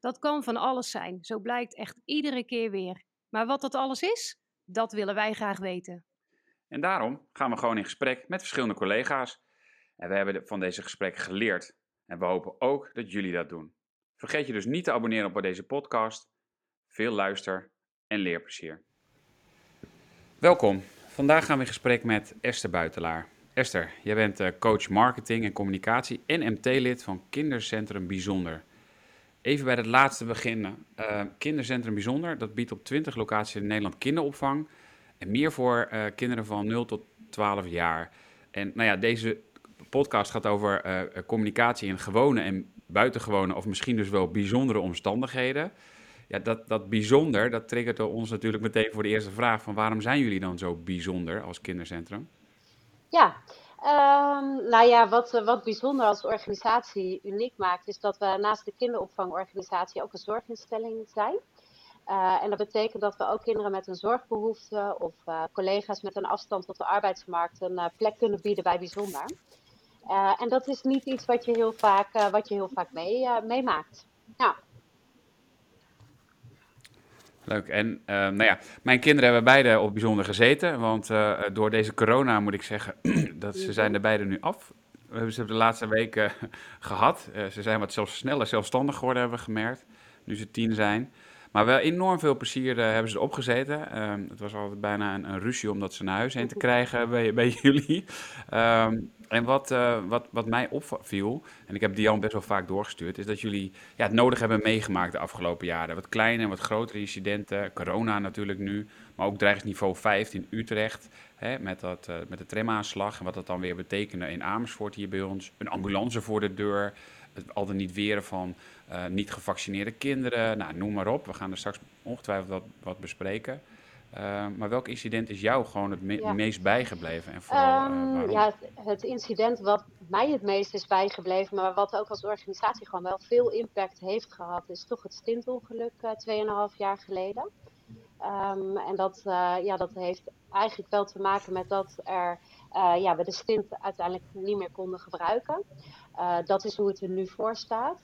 Dat kan van alles zijn, zo blijkt echt iedere keer weer. Maar wat dat alles is, dat willen wij graag weten. En daarom gaan we gewoon in gesprek met verschillende collega's. En we hebben van deze gesprekken geleerd. En we hopen ook dat jullie dat doen. Vergeet je dus niet te abonneren op deze podcast. Veel luister en leerplezier. Welkom. Vandaag gaan we in gesprek met Esther Buitelaar. Esther, jij bent eh, coach marketing en communicatie en MT-lid van Kindercentrum Bijzonder. Even bij het laatste beginnen. Uh, Kindercentrum Bijzonder, dat biedt op 20 locaties in Nederland kinderopvang. En meer voor uh, kinderen van 0 tot 12 jaar. En nou ja, deze podcast gaat over uh, communicatie in gewone en buitengewone, of misschien dus wel bijzondere omstandigheden. Ja, dat, dat bijzonder, dat triggert ons natuurlijk meteen voor de eerste vraag van waarom zijn jullie dan zo bijzonder als kindercentrum? Ja, Um, nou ja, wat, wat bijzonder als organisatie uniek maakt, is dat we naast de kinderopvangorganisatie ook een zorginstelling zijn. Uh, en dat betekent dat we ook kinderen met een zorgbehoefte of uh, collega's met een afstand tot de arbeidsmarkt een plek kunnen bieden bij bijzonder. en dat is niet iets wat je heel vaak, wat je heel vaak mee, meemaakt. Ja. Leuk. En uh, nou ja, mijn kinderen hebben beide op bijzonder gezeten. Want uh, door deze corona moet ik zeggen, dat ze zijn er beide nu af. We hebben ze de laatste weken gehad. Uh, ze zijn wat zelfs sneller zelfstandig geworden, hebben we gemerkt. Nu ze tien zijn. Maar wel enorm veel plezier hebben ze erop gezeten. Ehm, het was altijd bijna een, een, ruzie om dat ze naar huis heen te krijgen bij, bij jullie. Um, en wat, uh, wat, wat mij opviel, en ik heb Dian best wel vaak doorgestuurd, is dat jullie ja, het nodig hebben meegemaakt de afgelopen jaren. Wat kleine en wat grotere incidenten, corona natuurlijk nu, maar ook dreigingsniveau 5 in Utrecht, hè, met, dat, uh, met de tramaanslag en wat dat dan weer betekende in Amersfoort hier bij ons. Een ambulance voor de deur, het al dan niet weren van uh, niet gevaccineerde kinderen, nou, noem maar op. We gaan er straks ongetwijfeld wat, wat bespreken. Uh, maar welk incident is jou gewoon het me ja. meest bijgebleven? En vooral, um, uh, ja, het incident wat mij het meest is bijgebleven, maar wat ook als organisatie gewoon wel veel impact heeft gehad, is toch het stintongeluk uh, 2,5 jaar geleden. Um, en dat, ja, dat heeft eigenlijk wel te maken met dat er, ja, we de stint uiteindelijk niet meer konden gebruiken. Dat is hoe het er nu voor staat.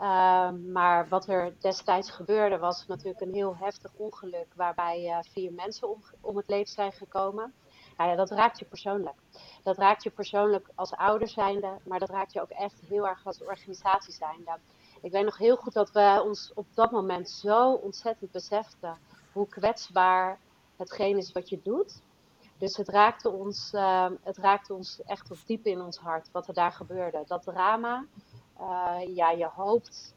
Uh, maar wat er destijds gebeurde was natuurlijk een heel heftig ongeluk waarbij uh, vier mensen om, om, het leven zijn gekomen. Nou ja, dat raakt je persoonlijk. Dat raakt je persoonlijk als ouder zijnde, maar dat raakt je ook echt heel erg als organisatie zijnde. Ik weet nog heel goed dat we ons op dat moment zo ontzettend beseften hoe kwetsbaar hetgeen is wat je doet. Dus het raakte ons, uh, het raakte ons echt tot diep in ons hart wat er daar gebeurde. Dat drama, uh, ja, je hoopt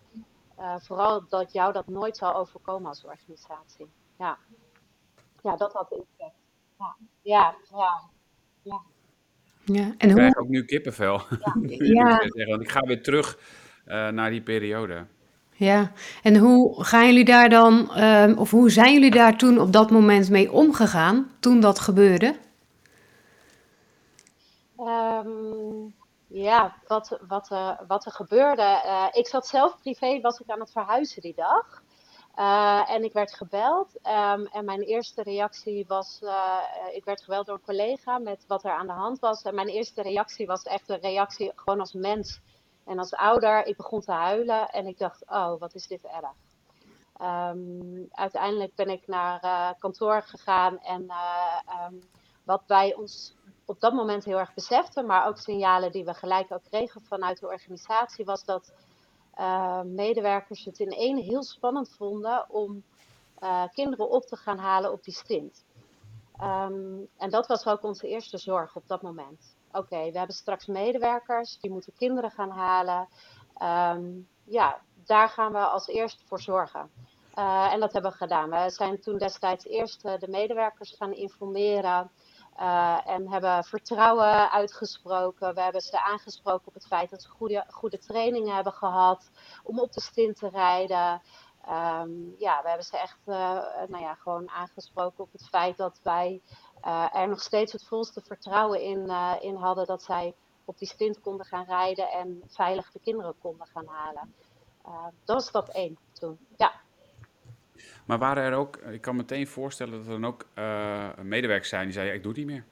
uh, vooral dat jou dat nooit zal overkomen als organisatie. Ja, ja dat had impact. Ja, ja, ja. ja. ja en hoe... Ik krijg ook nu kippenvel. Ja. ja. ik want ik ga weer terug uh, naar die periode. Ja, en hoe gaan jullie daar dan, um, of hoe zijn jullie daar toen op dat moment mee omgegaan, toen dat gebeurde? Um, ja, wat, wat, uh, wat er gebeurde. Uh, ik zat zelf privé, was ik aan het verhuizen die dag. Uh, en ik werd gebeld. Um, en mijn eerste reactie was, ik werd gebeld door een collega met wat er aan de hand was. En mijn eerste reactie was echt een reactie gewoon als mens en als ouder. Ik begon te huilen en ik dacht, oh, wat is dit erg. Um, uiteindelijk ben ik naar kantoor gegaan en um, wat bij ons op dat moment heel erg beseften, maar ook signalen die we gelijk ook kregen vanuit de organisatie, was dat uh, medewerkers het in één heel spannend vonden om kinderen op te gaan halen op die stint. Um, en dat was ook onze eerste zorg op dat moment. Oké, we hebben straks medewerkers, die moeten kinderen gaan halen. Um, ja, daar gaan we als eerst voor zorgen. Uh, en dat hebben we gedaan. We zijn toen destijds eerst de medewerkers gaan informeren. Uh, en hebben vertrouwen uitgesproken. We hebben ze aangesproken op het feit dat ze goede, goede trainingen hebben gehad om op de stint te rijden. Ehm, ja, we hebben ze echt nou ja, gewoon aangesproken op het feit dat wij er nog steeds het volste vertrouwen in, in hadden dat zij op die stint konden gaan rijden en veilig de kinderen konden gaan halen. dat was stap 1 toen. Ja. Maar waren er ook, ik kan meteen voorstellen dat er dan ook uh, medewerkers zijn die zeiden, ik doe het niet meer.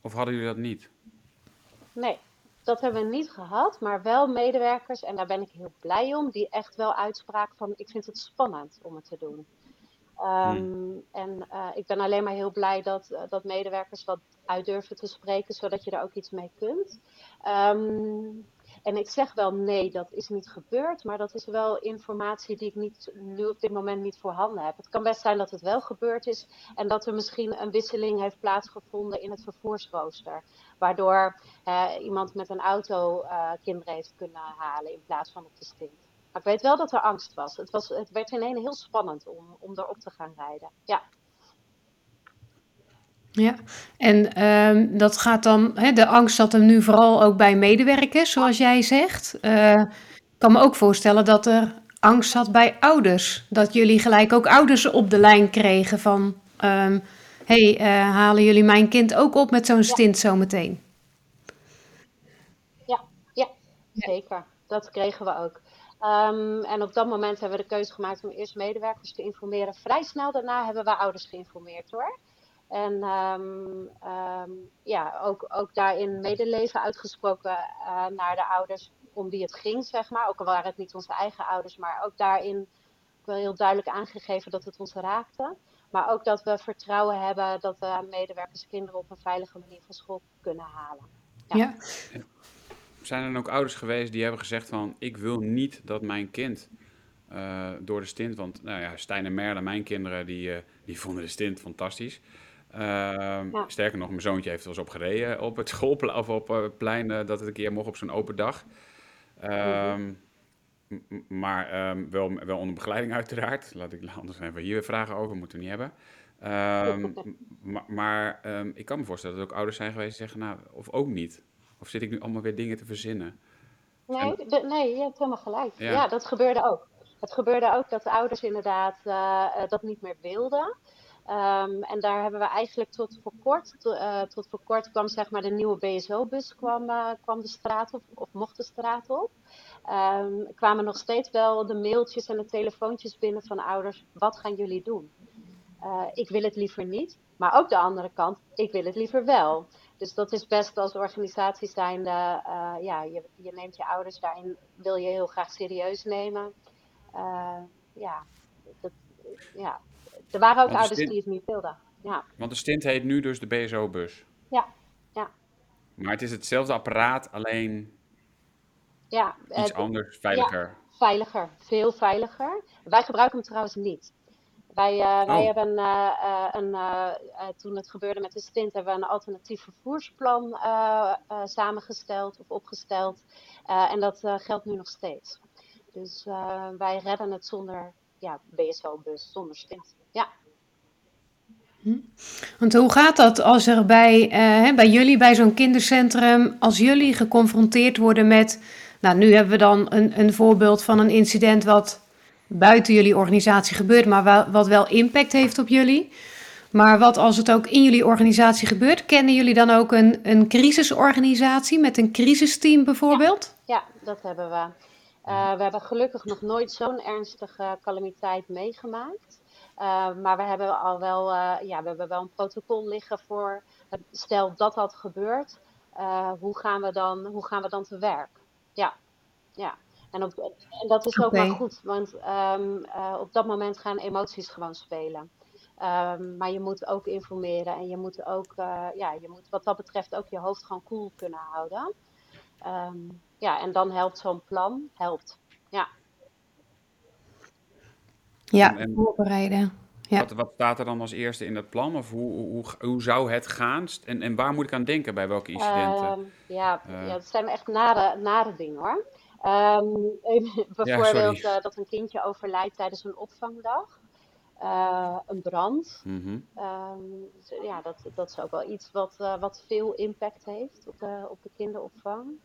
Of hadden jullie dat niet? Nee, dat hebben we niet gehad, maar wel medewerkers, en daar ben ik heel blij om, die echt wel uitspraken van, ik vind het spannend om het te doen. Hmm. En uh, ik ben alleen maar heel blij dat, uh, dat medewerkers wat uit durven te spreken, zodat je er ook iets mee kunt. Um, en ik zeg wel nee, dat is niet gebeurd, maar dat is wel informatie die ik niet, nu op dit moment niet voorhanden heb. Het kan best zijn dat het wel gebeurd is en dat er misschien een wisseling heeft plaatsgevonden in het vervoersrooster. Waardoor iemand met een auto uh, kinderen heeft kunnen halen in plaats van op de stint. Maar ik weet wel dat er angst was. Het, was, het werd ineens heel spannend om, om erop te gaan rijden. Ja. Ja, en um, dat gaat dan, hè, de angst zat hem nu vooral ook bij medewerkers, zoals jij zegt. Uh, ik kan me ook voorstellen dat er angst zat bij ouders. Dat jullie gelijk ook ouders op de lijn kregen van, um, hey, uh, halen jullie mijn kind ook op met zo'n stint ja. zometeen? Ja, ja, zeker. Dat kregen we ook. Um, en op dat moment hebben we de keuze gemaakt om eerst medewerkers te informeren. Vrij snel daarna hebben we ouders geïnformeerd hoor. En um, um, ja, ook, ook daarin medeleven uitgesproken uh, naar de ouders om wie het ging, zeg maar. Ook al waren het niet onze eigen ouders, maar ook daarin wel heel duidelijk aangegeven dat het ons raakte. Maar ook dat we vertrouwen hebben dat de medewerkers kinderen op een veilige manier van school kunnen halen. Ja. ja. Zijn er dan ook ouders geweest die hebben gezegd van ik wil niet dat mijn kind uh, door de stint, want nou ja, Stijn en Merle, mijn kinderen, die, uh, die vonden de stint fantastisch. Ehm, ja. Sterker nog, mijn zoontje heeft er eens op gereden op het schoolplein of op het plein dat het een keer mocht op zo'n open dag. Um, maar um, wel, wel onder begeleiding uiteraard. Laat ik anders even hier weer vragen over, moeten we niet hebben. maar, maar ik kan me voorstellen dat er ook ouders zijn geweest die zeggen, nou, of ook niet. Of zit ik nu allemaal weer dingen te verzinnen? Nee, en... de, nee je hebt helemaal gelijk. Ja. ja. dat gebeurde ook. Het gebeurde ook dat de ouders inderdaad uh, dat niet meer wilden. Um, en daar hebben we eigenlijk tot voor kort, to, uh, tot voor kort kwam zeg maar de nieuwe BSO-bus kwam, uh, kwam de straat op, of mocht de straat op. Um, kwamen nog steeds wel de mailtjes en de telefoontjes binnen van ouders, wat gaan jullie doen? Uh, ik wil het liever niet, maar ook de andere kant, ik wil het liever wel. Dus dat is best als organisatie zijnde, ja, je, je neemt je ouders daarin, wil je heel graag serieus nemen. ja, dat, ja, er waren ook ouders die het niet wilden. Ja. Want de stint heet nu dus de BSO-bus. Ja, ja. Maar het is hetzelfde apparaat, alleen ja, iets anders, veiliger. Ja, veiliger, veel veiliger. Wij gebruiken hem trouwens niet. Wij, uh, wij oh. hebben uh, uh, een, toen het gebeurde met de stint, hebben we een alternatief vervoersplan samengesteld of opgesteld. en dat geldt nu nog steeds. Dus wij redden het zonder ja, BSO-bus, zonder stint. Ja. Hm? Want hoe gaat dat als er bij, uh, bij jullie, bij zo'n kindercentrum, als jullie geconfronteerd worden met, nou nu hebben we dan een, een voorbeeld van een incident wat buiten jullie organisatie gebeurt, maar wat wel impact heeft op jullie. Maar wat als het ook in jullie organisatie gebeurt, kennen jullie dan ook een, een crisisorganisatie met een crisisteam bijvoorbeeld? Ja, dat hebben we. Uh, we hebben gelukkig nog nooit zo'n ernstige calamiteit meegemaakt. Uh, maar we hebben al wel, uh, ja, we hebben wel een protocol liggen voor. Stel dat dat gebeurt, hoe, gaan we dan, hoe gaan we dan te werk? Ja, ja. En, op, en dat is ook wel goed, want um, op dat moment gaan emoties gewoon spelen. Um, maar je moet ook informeren en je moet ook, ja, je moet wat dat betreft ook je hoofd gewoon cool kunnen houden. Um, ja, en dan helpt zo'n plan, helpt. Ja. Ja, en, voorbereiden. Ja. Wat, wat, staat er dan als eerste in dat plan? Of hoe, hoe, hoe zou het gaan? En, en waar moet ik aan denken bij welke incidenten? Um, ja, uh, ja, dat zijn echt nare, nare dingen hoor. Um, bijvoorbeeld ja, uh, dat een kindje overlijdt tijdens een opvangdag. Uh, een brand. Mm -hmm. um, ja, dat, dat is ook wel iets wat, wat veel impact heeft op de, op de kinderopvang.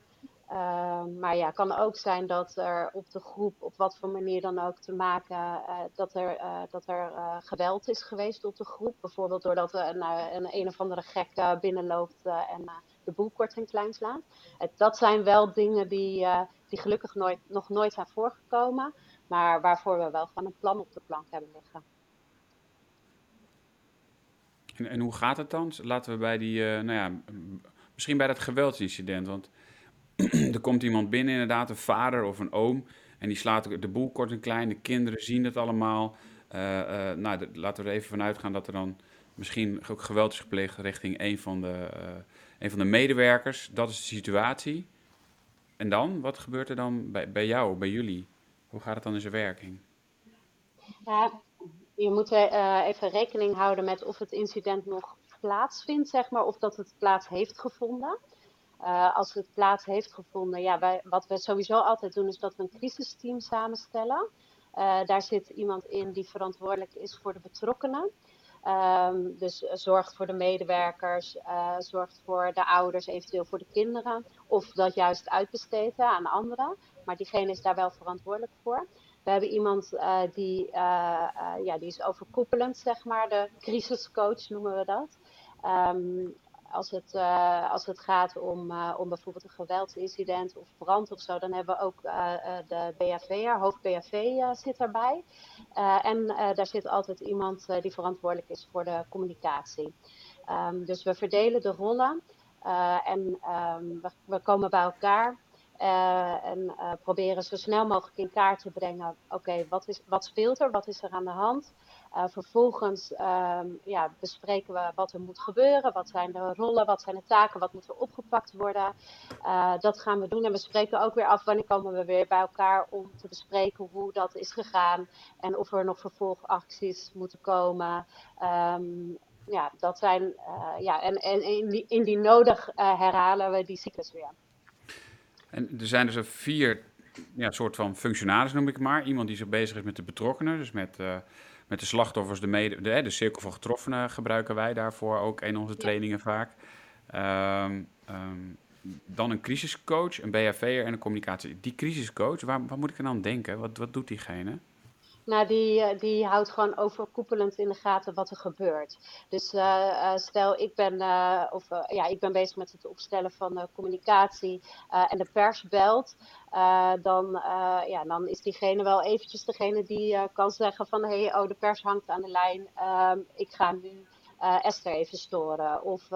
Ehm, maar ja, het kan ook zijn dat er op de groep, op wat voor manier dan ook, te maken dat er, dat er geweld is geweest op de groep. Bijvoorbeeld doordat er een, een, een of andere gek binnenloopt en de boel kort en klein slaat. dat zijn wel dingen die, die gelukkig nooit, nog nooit zijn voorgekomen, maar waarvoor we wel gewoon een plan op de plank hebben liggen. En, en hoe gaat het dan? Laten we bij die, nou ja, misschien bij dat geweldsincident, want er komt iemand binnen, inderdaad, een vader of een oom. En die slaat de boel kort en klein. De kinderen zien het allemaal. Uh, uh, nou, laten we er even vanuit gaan dat er dan misschien ook geweld is gepleegd richting een van de, een van de medewerkers. Dat is de situatie. En dan? Wat gebeurt er dan bij, bij jou, bij jullie? Hoe gaat het dan in zijn werking? Ja, je moet even rekening houden met of het incident nog plaatsvindt, zeg maar, of dat het plaats heeft gevonden. Uh, als het plaats heeft gevonden, ja, wij, wat we sowieso altijd doen, is dat we een crisisteam samenstellen. Uh, daar zit iemand in die verantwoordelijk is voor de betrokkenen. Um, dus uh, zorgt voor de medewerkers, zorgt voor de ouders, eventueel voor de kinderen. Of dat juist uitbesteedt aan anderen. Maar diegene is daar wel verantwoordelijk voor. We hebben iemand die, ja, die is overkoepelend, zeg maar, de crisiscoach noemen we dat. Um, als het, uh, als het gaat om, uh, om bijvoorbeeld een geweldsincident of brand of zo, dan hebben we ook uh, de BHV'er, hoofd BHV zit daarbij. en daar zit altijd iemand die verantwoordelijk is voor de communicatie. Um, dus we verdelen de rollen en um, we, we, komen bij elkaar. en proberen zo snel mogelijk in kaart te brengen: oké, wat speelt er? Wat is er aan de hand? Uh, vervolgens um, ja, bespreken we wat er moet gebeuren, wat zijn de rollen, wat zijn de taken, wat moet er opgepakt worden. Uh, dat gaan we doen en we spreken ook weer af wanneer komen we weer bij elkaar om te bespreken hoe dat is gegaan en of er nog vervolgacties moeten komen. Um, ja, dat zijn, uh, ja, en, en indien, indien nodig herhalen we die cyclus weer. En er zijn dus er vier ja, soort van functionaris, noem ik maar. Iemand die zich bezig is met de betrokkenen, dus met met de slachtoffers, de, mede, de, de cirkel van getroffenen gebruiken wij daarvoor ook in onze trainingen vaak. Um, um, dan een crisiscoach, een BHV'er en een communicatie. Die crisiscoach, waar, waar moet ik er dan denken? Wat, wat doet diegene? Nou, die, eh, die houdt gewoon overkoepelend in de gaten wat er gebeurt. Dus uh, stel, ik ben, of, ja, ik ben bezig met het opstellen van communicatie en de pers belt. dan, ja, dan is diegene wel eventjes degene die kan zeggen van... hé, hey, oh, de pers hangt aan de lijn. Ehm, ik ga nu Esther even storen. Of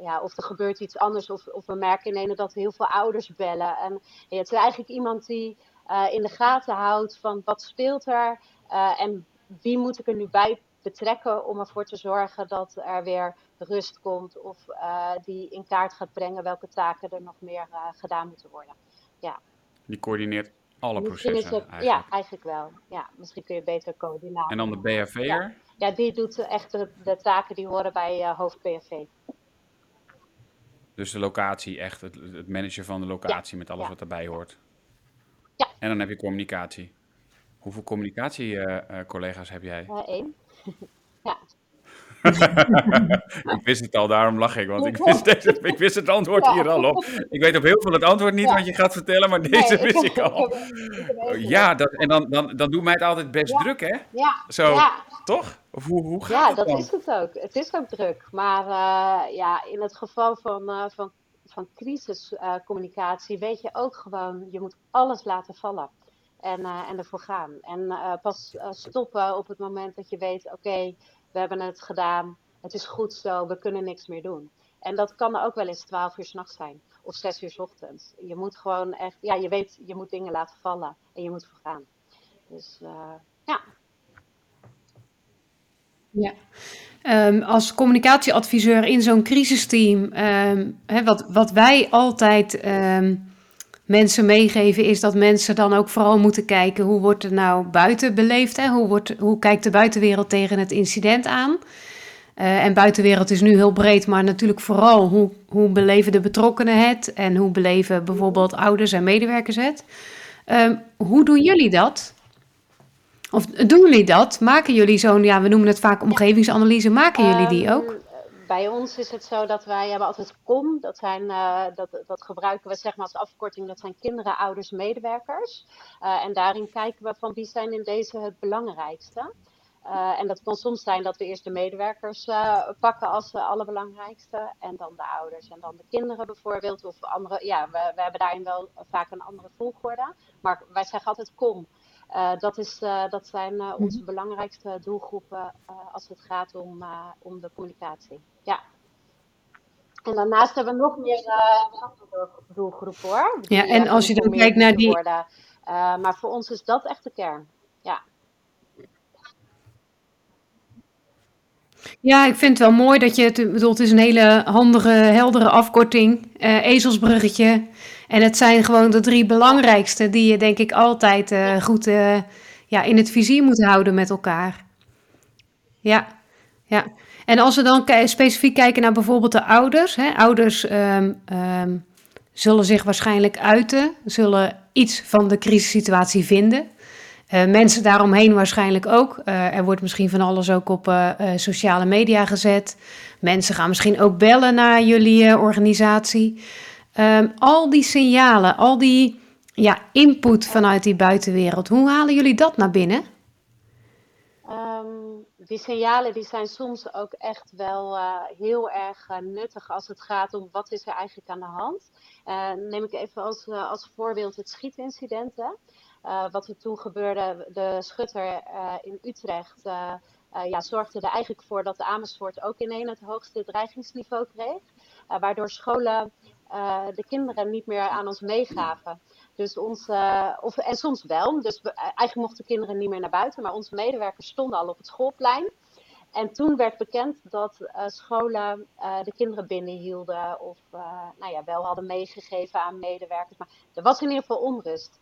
ja, of er gebeurt iets anders. Of, of we merken ineens dat heel veel ouders bellen. En het is eigenlijk iemand die uh, in de gaten houdt van wat speelt er uh, en wie moet ik er nu bij betrekken om ervoor te zorgen dat er weer rust komt of uh, die in kaart gaat brengen welke taken er nog meer gedaan moeten worden. Ja. Die coördineert alle misschien processen het, eigenlijk. Ja, eigenlijk wel. Ja, misschien kun je beter coördineren. En dan de BHV'er? Ja. ja, die doet echt de, de, taken die horen bij hoofd BHV. Dus de locatie, echt het, het managen van de locatie met alles wat erbij hoort. En dan heb je communicatie. Hoeveel communicatiecollega's uh, uh, heb jij? Eén. ja. ik wist het al, daarom lach ik, want ik wist, deze, ik wist het antwoord hier al op. Ik weet op heel veel het antwoord niet ja. wat je gaat vertellen, maar deze nee, wist ik, al. Ja, dat, en dan, dan, dan doet mij het altijd best ja. druk, hè? Ja. Zo, toch? Of hoe, hoe gaat ja, het dat dan? is het ook. Het is ook druk. Maar uh, ja, in het geval van, uh, van van crisiscommunicatie uh, weet je ook gewoon, je moet alles laten vallen. En, uh, en ervoor gaan. En uh, pas stoppen op het moment dat je weet, oké, okay, we hebben het gedaan. Het is goed zo, we kunnen niks meer doen. En dat kan ook wel eens 12 uur s'nachts zijn. Of 6 uur s ochtends. Je moet gewoon echt, ja, je weet, je moet dingen laten vallen. En je moet vergaan. Dus ja. Ja. Um, als communicatieadviseur in zo'n crisisteam, hè, wat, wat wij altijd um, mensen meegeven, is dat mensen dan ook vooral moeten kijken hoe wordt er nou buiten beleefd? Hè? Hoe, wordt, hoe kijkt de buitenwereld tegen het incident aan? Uh, en buitenwereld is nu heel breed, maar natuurlijk vooral hoe, hoe beleven de betrokkenen het en hoe beleven bijvoorbeeld ouders en medewerkers het. hoe doen jullie dat? Of doen jullie dat? Maken jullie zo'n, ja, we noemen het vaak omgevingsanalyse, maken jullie die ook? bij ons is het zo dat wij hebben altijd COM. Dat, zijn, uh, dat, dat gebruiken we zeg maar als afkorting. Dat zijn kinderen, ouders, medewerkers. Uh, en daarin kijken we van wie zijn in deze het belangrijkste. Uh, en dat kan soms zijn dat we eerst de medewerkers pakken als de allerbelangrijkste. En dan de ouders en dan de kinderen bijvoorbeeld. Of andere, ja, we, we hebben daarin wel vaak een andere volgorde. Maar wij zeggen altijd kom. Uh, dat, is, uh, dat zijn uh, onze -hmm. belangrijkste doelgroepen als het gaat om, om de communicatie. Ja. En daarnaast hebben we nog meer doelgroepen hoor. Die, ja, en als je dan kijkt naar die. Maar voor ons is dat echt de kern. Ja. Ja, ik vind het wel mooi dat je het bedoelt. Het is een hele handige, heldere afkorting. ezelsbruggetje. En het zijn gewoon de drie belangrijkste die je denk ik altijd uh, goed uh, ja, in het vizier moet houden met elkaar. Ja, ja. En als we dan specifiek kijken naar bijvoorbeeld de ouders. Hè, ouders um, um, zullen zich waarschijnlijk uiten, zullen iets van de crisissituatie vinden. Uh, mensen daaromheen waarschijnlijk ook. Uh, er wordt misschien van alles ook op uh, sociale media gezet. Mensen gaan misschien ook bellen naar jullie organisatie. Um, al die signalen, al die ja, input vanuit die buitenwereld, hoe halen jullie dat naar binnen? Um, die signalen die zijn soms ook echt wel heel erg nuttig als het gaat om wat is er eigenlijk aan de hand. Neem ik even als, als voorbeeld het schietincident. Wat er toen gebeurde, de schutter in Utrecht ja, zorgde er eigenlijk voor dat de Amersfoort ook in een het hoogste dreigingsniveau kreeg. waardoor scholen de kinderen niet meer aan ons meegaven. Dus ons, of, en soms wel. Dus we, eigenlijk mochten kinderen niet meer naar buiten, maar onze medewerkers stonden al op het schoolplein. En toen werd bekend dat scholen de kinderen binnenhielden of nou ja, wel hadden meegegeven aan medewerkers. Maar er was in ieder geval onrust.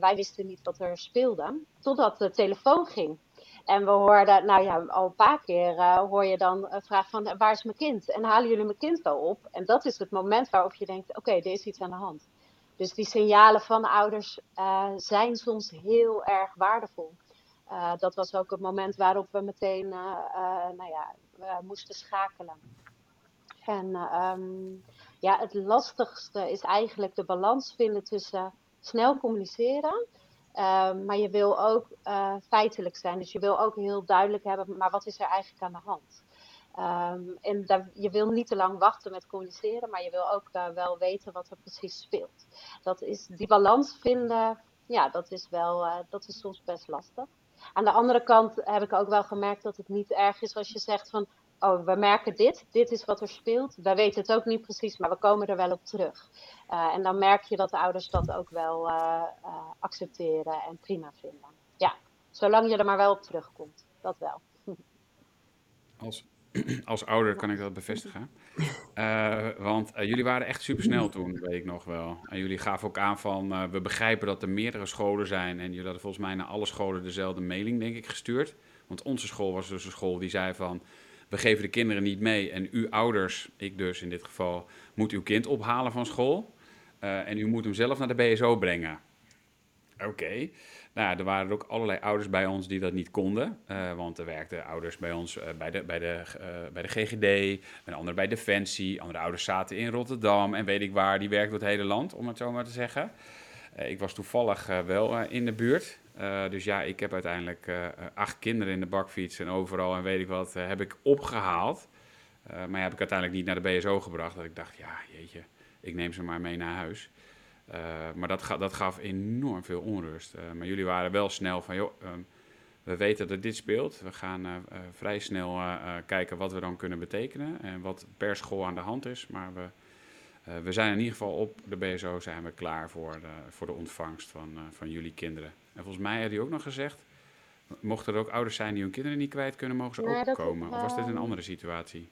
Wij wisten niet wat er speelde, totdat de telefoon ging. En we hoorden, nou ja, al een paar keer uh, hoor je dan een vraag van waar is mijn kind? En halen jullie mijn kind wel op? En dat is het moment waarop je denkt, oké, er is iets aan de hand. Dus die signalen van de ouders uh, zijn soms heel erg waardevol. Dat was ook het moment waarop we meteen, nou ja, moesten schakelen. En um, ja, het lastigste is eigenlijk de balans vinden tussen snel communiceren uh, maar je wil ook uh, feitelijk zijn. Dus je wil ook heel duidelijk hebben, maar wat is er eigenlijk aan de hand? Um, en je wil niet te lang wachten met communiceren, maar je wil ook uh, wel weten wat er precies speelt. Dat is die balans vinden, ja, dat is wel, dat is soms best lastig. Aan de andere kant heb ik ook wel gemerkt dat het niet erg is als je zegt van, oh, we merken dit, dit is wat er speelt. Wij weten het ook niet precies, maar we komen er wel op terug. Uh, en dan merk je dat de ouders dat ook wel uh, uh, accepteren en prima vinden. Ja, zolang je er maar wel op terugkomt. Dat wel. Als, als ouder kan ik dat bevestigen. want jullie waren echt supersnel toen, weet ik nog wel. En jullie gaven ook aan van, we begrijpen dat er meerdere scholen zijn. En jullie hadden volgens mij naar alle scholen dezelfde mailing, denk ik, gestuurd. Want onze school was dus een school die zei van we geven de kinderen niet mee. En u ouders, ik dus in dit geval, moet uw kind ophalen van school. Uh, en u moet hem zelf naar de BSO brengen. Oké. Nou, er waren ook allerlei ouders bij ons die dat niet konden. Uh, want er werkten ouders bij ons uh, bij, de, bij, de, bij de GGD, en andere bij Defensie. Andere ouders zaten in Rotterdam en weet ik waar. Die werkten door het hele land, om het zo maar te zeggen. ik was toevallig wel in de buurt. Uh, dus ja, ik heb uiteindelijk uh, acht kinderen in de bakfiets en overal en weet ik wat heb ik opgehaald. maar heb ik uiteindelijk niet naar de BSO gebracht. Dat ik dacht, ja, jeetje, ik neem ze maar mee naar huis. maar dat, dat gaf enorm veel onrust. maar jullie waren wel snel van, joh, um, we weten dat dit speelt. We gaan vrij snel kijken wat we dan kunnen betekenen en wat per school aan de hand is. Maar we, we zijn in ieder geval op de BSO zijn we klaar voor de, voor de ontvangst van, van jullie kinderen. En volgens mij had hij ook nog gezegd, mochten er ook ouders zijn die hun kinderen niet kwijt kunnen, mogen ze nee, ook komen. Of was dit een ehm, andere situatie?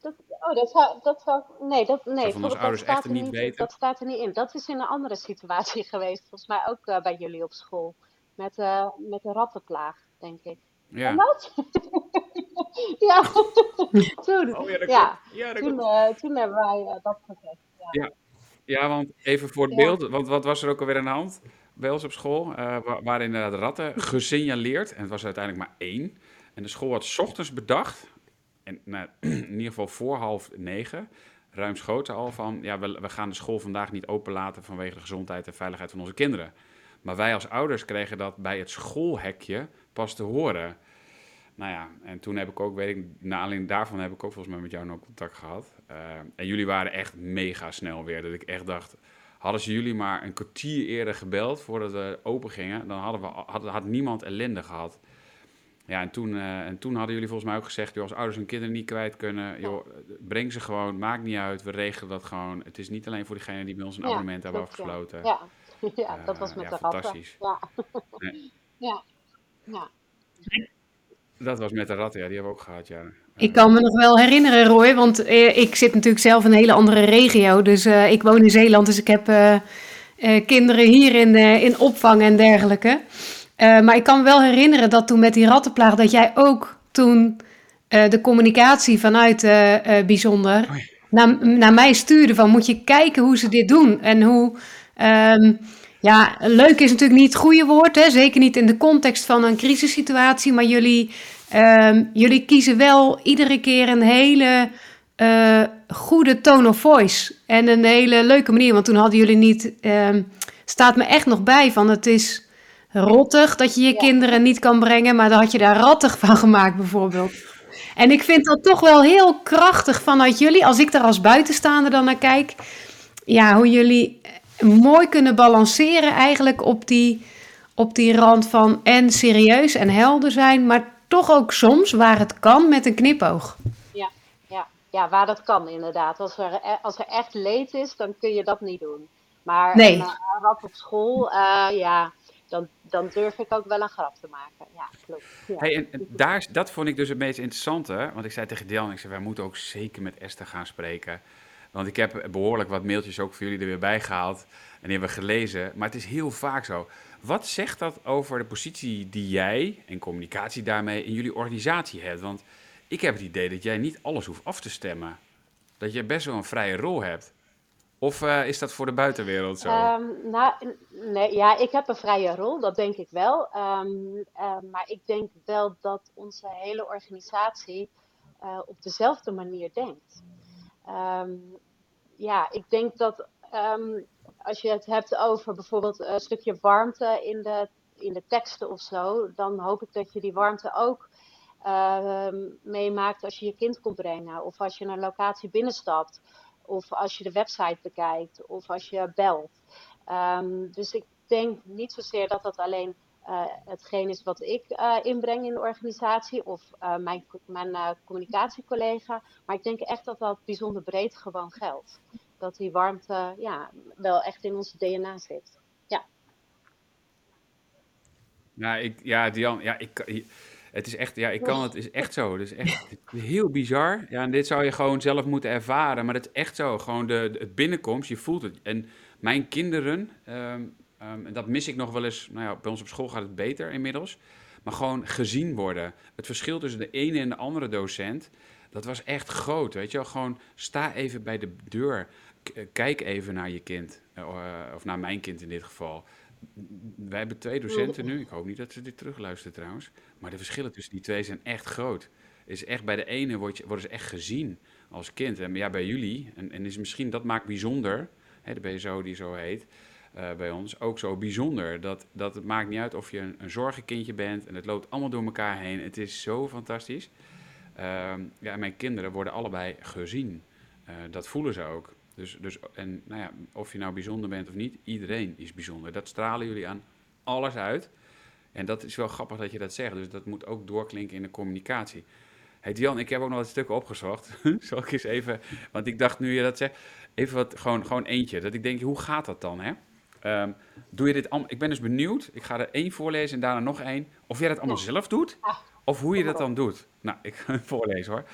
Dat, oh, dat zou, dat zou, nee, dat, nee, van ouders echt niet, weten. Dat staat er niet in. Dat is in een andere situatie geweest, volgens mij ook uh, bij jullie op school. Met, met de rattenplaag, denk ik. Ja. Ja, toen, oh, ja, ja. ja toen, uh, toen hebben wij dat gezegd. Ja. ja. Want even voor het beeld, want wat was er ook alweer aan de hand? bij ons op school uh, waren inderdaad ratten gesignaleerd. En het was uiteindelijk maar één. En de school had s ochtends bedacht, en nou, in ieder geval voor half negen ruimschoots al van, ja, we, we gaan de school vandaag niet openlaten vanwege de gezondheid en veiligheid van onze kinderen. Maar wij als ouders kregen dat bij het schoolhekje pas te horen. Nou ja, en toen heb ik ook, weet ik, na alleen daarvan heb ik ook volgens mij met jou nog contact gehad. Uh, en jullie waren echt mega snel weer. Dat ik echt dacht, hadden ze jullie maar een kwartier eerder gebeld voordat we open gingen, dan hadden we, had, had niemand ellende gehad. Ja, en toen, uh, en toen hadden jullie volgens mij ook gezegd, joh, als ouders hun kinderen niet kwijt kunnen, joh, breng ze gewoon, maakt niet uit, we regelen dat gewoon. Het is niet alleen voor diegenen die bij ons een abonnement hebben afgesloten. Ja, ja. dat was met uh, de fantastisch. Ja. Ja. ja. Dat was met de ratten, ja, die hebben we ook gehad, ja. Ik kan me nog wel herinneren, Roy, want eh, ik zit natuurlijk zelf in een hele andere regio. Dus uh, ik woon in Zeeland, dus ik heb uh, kinderen hier in, in opvang en dergelijke. maar ik kan me wel herinneren dat toen met die rattenplaag, dat jij ook toen de communicatie vanuit Bijzonder naar, naar mij stuurde van moet je kijken hoe ze dit doen en hoe... Um, ja, leuk is natuurlijk niet het goede woord, hè? zeker niet in de context van een crisissituatie, maar jullie, um, jullie kiezen wel iedere keer een hele uh, goede tone of voice en een hele leuke manier, want toen hadden jullie niet, um, staat me echt nog bij van het is rottig dat je je ja. kinderen niet kan brengen, maar dan had je daar rattig van gemaakt bijvoorbeeld. En ik vind dat toch wel heel krachtig vanuit jullie, als ik daar als buitenstaander dan naar kijk, ja, hoe jullie mooi kunnen balanceren eigenlijk op die, op die rand van en serieus en helder zijn, maar toch ook soms waar het kan met een knipoog. Ja, ja, ja waar dat kan inderdaad. Als er, als er echt leed is, dan kun je dat niet doen. Maar nee. uh, rap op school, uh, ja, dan, dan durf ik ook wel een grap te maken. Ja, klopt. Ja. Hey, en, en daar, dat vond ik dus het meest interessante. Want ik zei tegen Dian, ik zei, wij moeten ook zeker met Esther gaan spreken. Want ik heb behoorlijk wat mailtjes ook voor jullie er weer bij gehaald. En die hebben we gelezen. Maar het is heel vaak zo. Wat zegt dat over de positie die jij en communicatie daarmee in jullie organisatie hebt? Want ik heb het idee dat jij niet alles hoeft af te stemmen. Dat je best wel een vrije rol hebt. Of uh, is dat voor de buitenwereld zo? Um, nou, nee, ja, ik heb een vrije rol, dat denk ik wel. Um, uh, maar ik denk wel dat onze hele organisatie uh, op dezelfde manier denkt. Um, ja, ik denk dat um, als je het hebt over bijvoorbeeld een stukje warmte in de, in de teksten of zo, dan hoop ik dat je die warmte ook uh, meemaakt als je je kind komt brengen, of als je een locatie binnenstapt, of als je de website bekijkt, of als je belt. Um, dus ik denk niet zozeer dat dat alleen hetgeen is wat ik uh, inbreng in de organisatie of uh, mijn, communicatiecollega. Maar ik denk echt dat dat bijzonder breed gewoon geldt. Dat die warmte ja, wel echt in ons DNA zit. Ja. Nou, ik, ja, Dian, ja, ik, het is echt, ja, ik kan het, is echt zo. Het is echt heel bizar. Ja, en dit zou je gewoon zelf moeten ervaren, maar het is echt zo. Gewoon de, het binnenkomst, je voelt het. En mijn kinderen, um, Um, en dat mis ik nog wel eens. Nou ja, bij ons op school gaat het beter inmiddels. Maar gewoon gezien worden. Het verschil tussen de ene en de andere docent. Dat was echt groot. Weet je wel, gewoon sta even bij de deur. K kijk even naar je kind. Uh, of naar mijn kind in dit geval. Wij hebben twee docenten nu. Ik hoop niet dat ze dit terugluisteren trouwens. Maar de verschillen tussen die twee zijn echt groot. Is echt bij de ene word je, worden ze echt gezien als kind. En ja, bij jullie. En, en is misschien dat maakt bijzonder. Hè, de BSO die zo heet uh, bij ons ook zo bijzonder. Dat, dat het maakt niet uit of je een, een zorgenkindje bent en het loopt allemaal door elkaar heen. Het is zo fantastisch. Uh, ja, mijn kinderen worden allebei gezien. Uh, dat voelen ze ook. Dus, dus, en nou ja, of je nou bijzonder bent of niet, iedereen is bijzonder. Dat stralen jullie aan alles uit. En dat is wel grappig dat je dat zegt. Dus dat moet ook doorklinken in de communicatie. Hey Jan, ik heb ook nog wat stukken opgezocht. Zal ik eens even, want ik dacht nu je dat zegt, even wat, gewoon, gewoon eentje. Dat ik denk, hoe gaat dat dan, hè? Um, doe je dit allemaal? Ik ben dus benieuwd. Ik ga er één voorlezen en daarna nog één. Of jij dat allemaal zelf doet, of hoe je dat dan doet. Nou, ik ga het voorlezen hoor.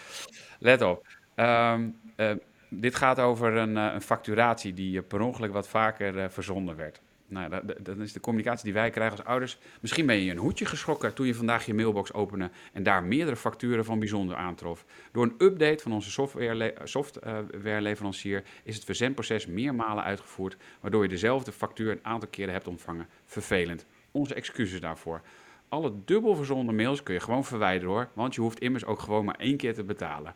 Let op. Um, uh, dit gaat over een, uh, een, facturatie die per ongeluk wat vaker uh, verzonden werd. Nou, dat, dat, is de communicatie die wij krijgen als ouders. Misschien ben je een hoedje geschrokken toen je vandaag je mailbox opende en daar meerdere facturen van bijzonder aantrof. Door een update van onze softwareleverancier is het verzendproces meermalen uitgevoerd, waardoor je dezelfde factuur een aantal keren hebt ontvangen. Vervelend. Onze excuses daarvoor. alle dubbel verzonden mails kun je gewoon verwijderen hoor. Want je hoeft immers ook gewoon maar één keer te betalen.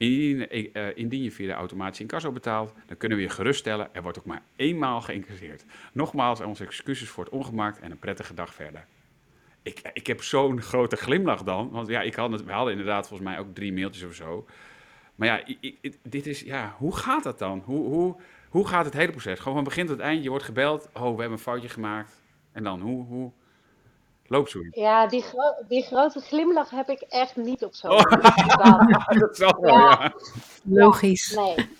Indien, uh, indien, je via de automatische incasso betaalt, dan kunnen we je geruststellen, er wordt ook maar eenmaal geïncasseerd. Nogmaals, onze excuses voor het ongemaakt en een prettige dag verder. Ik, ik heb zo'n grote glimlach dan, want ja, ik had het, we hadden inderdaad volgens mij ook drie mailtjes of zo. Maar ja, ik, dit is, ja, hoe gaat dat dan? Hoe, hoe, hoe gaat het hele proces? Gewoon van begin tot eind, je wordt gebeld, oh, we hebben een foutje gemaakt. En dan, hoe, hoe loopt zoiets? Ja, die, gro die grote glimlach heb ik echt niet op zo'n oh, Dat is wel, ja. Logisch. nee.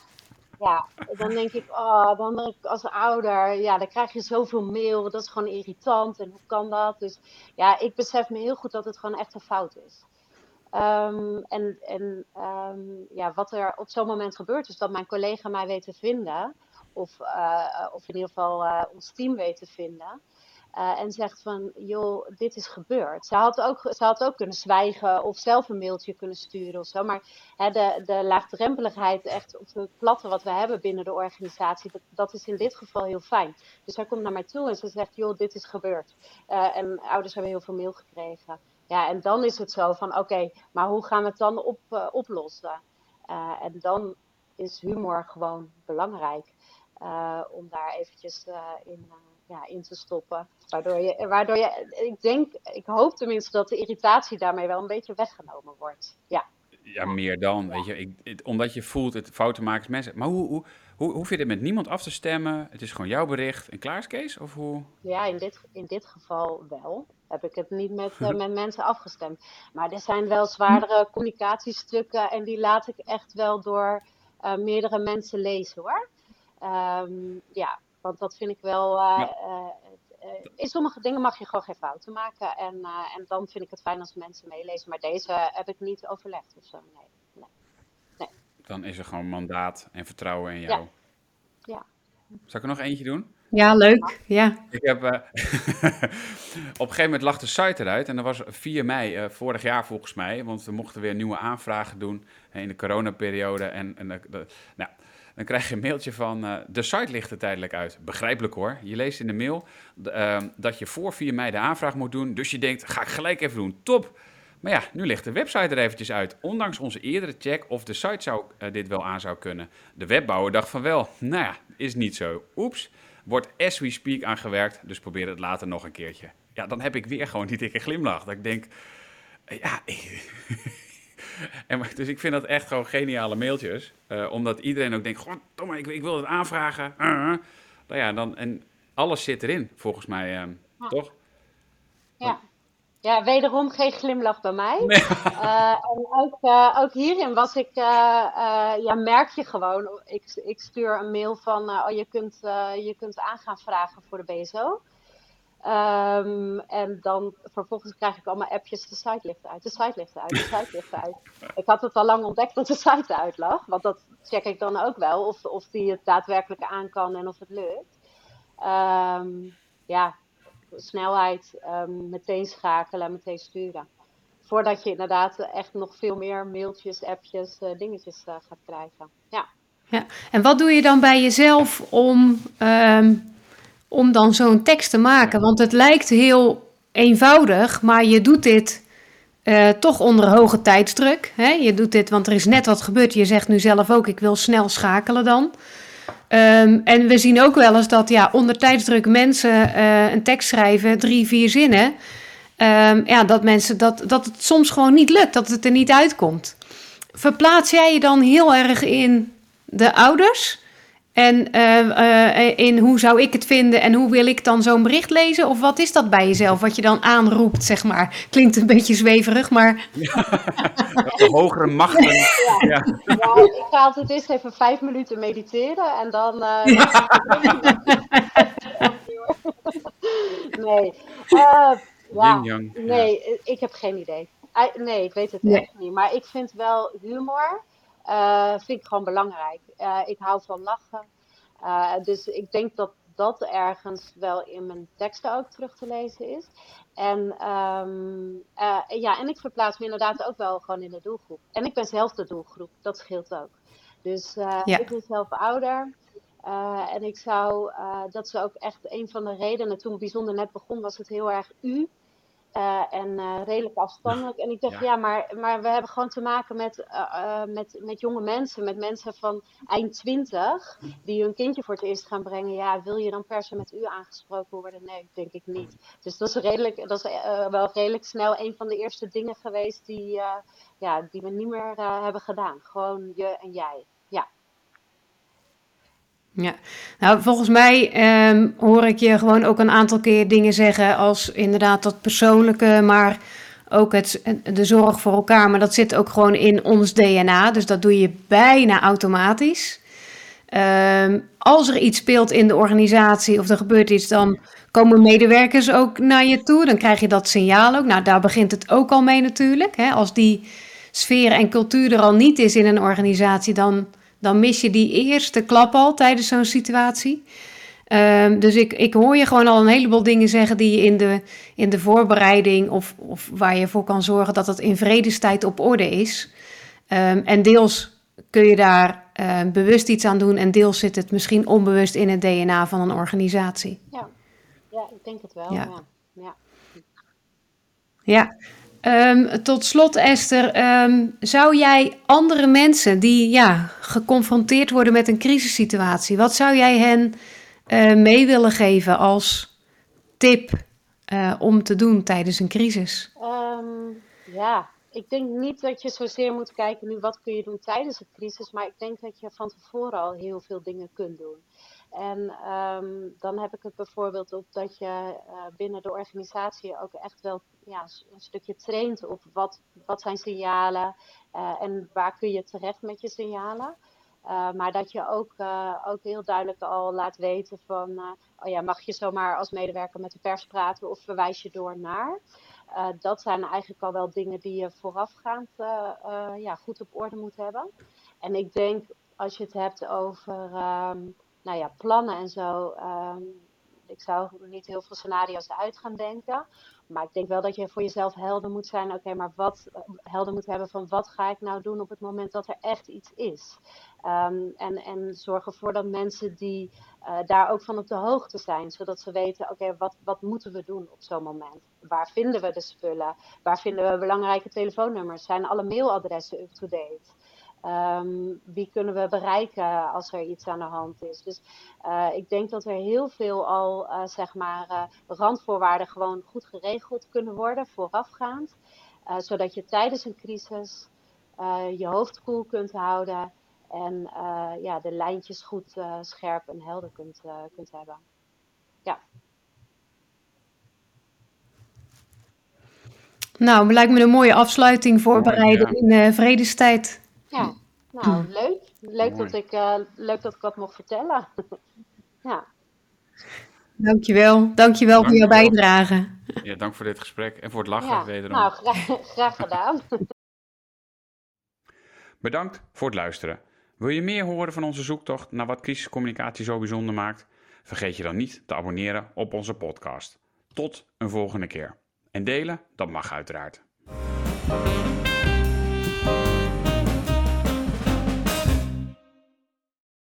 Ja, dan denk ik, oh, dan als ouder, ja, dan krijg je zoveel mail, dat is gewoon irritant en hoe kan dat? Dus ja, ik besef me heel goed dat het gewoon echt een fout is. Um, en en um, ja, wat er op zo'n moment gebeurt, is dat mijn collega mij weet te vinden, of, uh, of in ieder geval uh, ons team weet te vinden. Uh, en zegt van, joh, dit is gebeurd. Ze had, ook, ze had ook kunnen zwijgen of zelf een mailtje kunnen sturen of zo. Maar hè, de, de laagdrempeligheid, echt op het platte wat we hebben binnen de organisatie, dat, dat is in dit geval heel fijn. Dus zij komt naar mij toe en ze zegt, joh, dit is gebeurd. Uh, en ouders hebben heel veel mail gekregen. Ja, en dan is het zo van, oké, maar hoe gaan we het dan op, uh, oplossen? en dan is humor gewoon belangrijk. om daar eventjes in ja, in te stoppen. Waardoor je, waardoor je, ik denk, ik hoop tenminste dat de irritatie daarmee wel een beetje weggenomen wordt. Ja. Ja, meer dan. Weet je, ik, omdat je voelt het fouten maken mensen. Maar hoe, hoe, hoe, hoef je dit met niemand af te stemmen? Het is gewoon jouw bericht en klaar Kees? Of hoe? Ja, in dit, in dit geval wel. Heb ik het niet met, uh, met mensen afgestemd. Maar er zijn wel zwaardere communicatiestukken en die laat ik echt wel door uh, meerdere mensen lezen hoor. Um, ja, want dat vind ik wel. Uh, in sommige dingen mag je gewoon geen fouten maken. En, en dan vind ik het fijn als mensen meelezen. Maar deze heb ik niet overlegd of zo. Nee. nee. nee. Dan is er gewoon mandaat en vertrouwen in jou. Ja. ja. Zal ik er nog eentje doen? Ja, leuk. Ja. Ik heb, uh, op een gegeven moment lag de site eruit en dat was 4 mei uh, vorig jaar volgens mij, want we mochten weer nieuwe aanvragen doen in de coronaperiode. En, en nou, dan krijg je een mailtje van uh, de site ligt er tijdelijk uit. Begrijpelijk hoor. Je leest in de mail uh, dat je voor 4 mei de aanvraag moet doen. Dus je denkt, ga ik gelijk even doen. Top. Maar ja, nu ligt de website er eventjes uit. Ondanks onze eerdere check of de site zou, uh, dit wel aan zou kunnen. De webbouwer dacht van wel. Nou ja, is niet zo. Oeps. Wordt as we speak aangewerkt. Dus probeer het later nog een keertje. Ja, dan heb ik weer gewoon die dikke glimlach. Dat ik denk, ja... En, dus ik vind dat echt gewoon geniale mailtjes. Uh, omdat iedereen ook denkt, ik, ik wil het aanvragen. Uh, nou ja, dan, en alles zit erin, volgens mij, uh, ja. toch? Ja. Ja, wederom geen glimlach bij mij. Nee. Uh, en ook, ook, hierin was ik, ja, merk je gewoon, ik, ik stuur een mail van, oh, je kunt, je kunt aan gaan vragen voor de BSO. Um, en dan vervolgens krijg ik allemaal appjes, de site ligt uit, de site ligt uit, de site ligt uit. ik had het al lang ontdekt dat de site uit lag, want dat check ik dan ook wel, of, of die het daadwerkelijk aan kan en of het lukt. Um, ja, snelheid, um, meteen schakelen, meteen sturen. Voordat je inderdaad echt nog veel meer mailtjes, appjes, uh, dingetjes uh, gaat krijgen. Ja. ja. En wat doe je dan bij jezelf om om dan zo'n tekst te maken. Want het lijkt heel eenvoudig, maar je doet dit uh, toch onder hoge tijdsdruk. Hè? Je doet dit, want er is net wat gebeurd. Je zegt nu zelf ook, ik wil snel schakelen dan. Um, en we zien ook wel eens dat ja, onder tijdsdruk mensen uh, een tekst schrijven, drie, vier zinnen. Um, ja, dat, mensen, dat, dat het soms gewoon niet lukt, dat het er niet uitkomt. Verplaats jij je dan heel erg in de ouders? En uh, uh, in hoe zou ik het vinden en hoe wil ik dan zo'n bericht lezen? Of wat is dat bij jezelf, wat je dan aanroept, zeg maar? Klinkt een beetje zweverig, maar... Ja. De hogere machten. Ja. Ja. ja. ik ga altijd eerst even vijf minuten mediteren en dan... Uh, nee. ja, nee, ik heb geen idee. Nee, ik weet het nee. echt niet. Maar ik vind wel humor uh, vind ik gewoon belangrijk. Uh, ik hou van lachen. Uh, dus ik denk dat dat ergens wel in mijn teksten ook terug te lezen is. En, um, ja, en ik verplaats me inderdaad ook wel gewoon in de doelgroep. En ik ben zelf de doelgroep, dat scheelt ook. Dus ja. ik ben zelf ouder. en ik zou, dat is ook echt een van de redenen, toen bijzonder net begon, was het heel erg u. Uh, en uh, redelijk afstandelijk. En ik dacht, ja, ja maar, maar we hebben gewoon te maken met, uh, met, met jonge mensen, met mensen van eind twintig, die hun kindje voor het eerst gaan brengen. Ja, wil je dan per se met u aangesproken worden? Nee, denk ik niet. Dus dat is, redelijk, dat is wel redelijk snel een van de eerste dingen geweest die, ja, die we niet meer hebben gedaan. Gewoon je en jij. Ja. Nou volgens mij um, hoor ik je gewoon ook een aantal keer dingen zeggen als inderdaad dat persoonlijke, maar ook het, de zorg voor elkaar. Maar dat zit ook gewoon in ons DNA, dus dat doe je bijna automatisch. Um, als er iets speelt in de organisatie of er gebeurt iets, dan komen medewerkers ook naar je toe. Dan krijg je dat signaal ook. Nou, daar begint het ook al mee natuurlijk. Hè? Als die sfeer en cultuur er al niet is in een organisatie, dan dan mis je die eerste klap al tijdens zo'n situatie. Um, dus ik, ik hoor je gewoon al een heleboel dingen zeggen die je in de, in de voorbereiding of, of waar je voor kan zorgen dat het in vredestijd op orde is. Um, en deels kun je daar uh, bewust iets aan doen en deels zit het misschien onbewust in het DNA van een organisatie. Ja, ja ik denk het wel. Ja. ja. ja. Um, tot slot, Esther, um, zou jij andere mensen die ja, geconfronteerd worden met een crisissituatie, wat zou jij hen uh, mee willen geven als tip uh, om te doen tijdens een crisis? Um, ja, ik denk niet dat je zozeer moet kijken nu wat kun je doen tijdens een crisis, maar ik denk dat je van tevoren al heel veel dingen kunt doen. En um, dan heb ik het bijvoorbeeld op dat je uh, binnen de organisatie ook echt wel ja, een stukje traint op wat, wat zijn signalen uh, en waar kun je terecht met je signalen. Uh, maar dat je ook, ook heel duidelijk al laat weten van, oh ja, mag je zomaar als medewerker met de pers praten of verwijs je door naar. dat zijn eigenlijk al wel dingen die je voorafgaand ja, goed op orde moet hebben. En ik denk, als je het hebt over um, nou ja, plannen en zo. Um, ik zou niet heel veel scenario's uit gaan denken. Maar ik denk wel dat je voor jezelf helder moet zijn. Oké, maar wat helder moet hebben van wat ga ik nou doen op het moment dat er echt iets is. Um, en, en zorg ervoor dat mensen die uh, daar ook van op de hoogte zijn. Zodat ze weten, oké, wat, wat moeten we doen op zo'n moment? Waar vinden we de spullen? Waar vinden we belangrijke telefoonnummers? Zijn alle mailadressen up-to-date? Um, wie kunnen we bereiken als er iets aan de hand is? Dus uh, ik denk dat er heel veel al, uh, zeg maar, uh, randvoorwaarden gewoon goed geregeld kunnen worden voorafgaand. zodat je tijdens een crisis je hoofd koel kunt houden en ja, de lijntjes goed scherp en helder kunt, kunt hebben. Ja. Nou, lijkt me een mooie afsluiting voorbereiden ja. in vredestijd. Ja, nou leuk. Leuk dat, ik, uh, leuk dat ik dat mocht vertellen. ja. Dankjewel. Dankjewel voor jouw bijdrage. Ja, dank voor dit gesprek en voor het lachen ja, wederom. Nou, graag, graag gedaan. Bedankt voor het luisteren. Wil je meer horen van onze zoektocht naar wat crisiscommunicatie zo bijzonder maakt? Vergeet je dan niet te abonneren op onze podcast. Tot een volgende keer. En delen, dat mag uiteraard.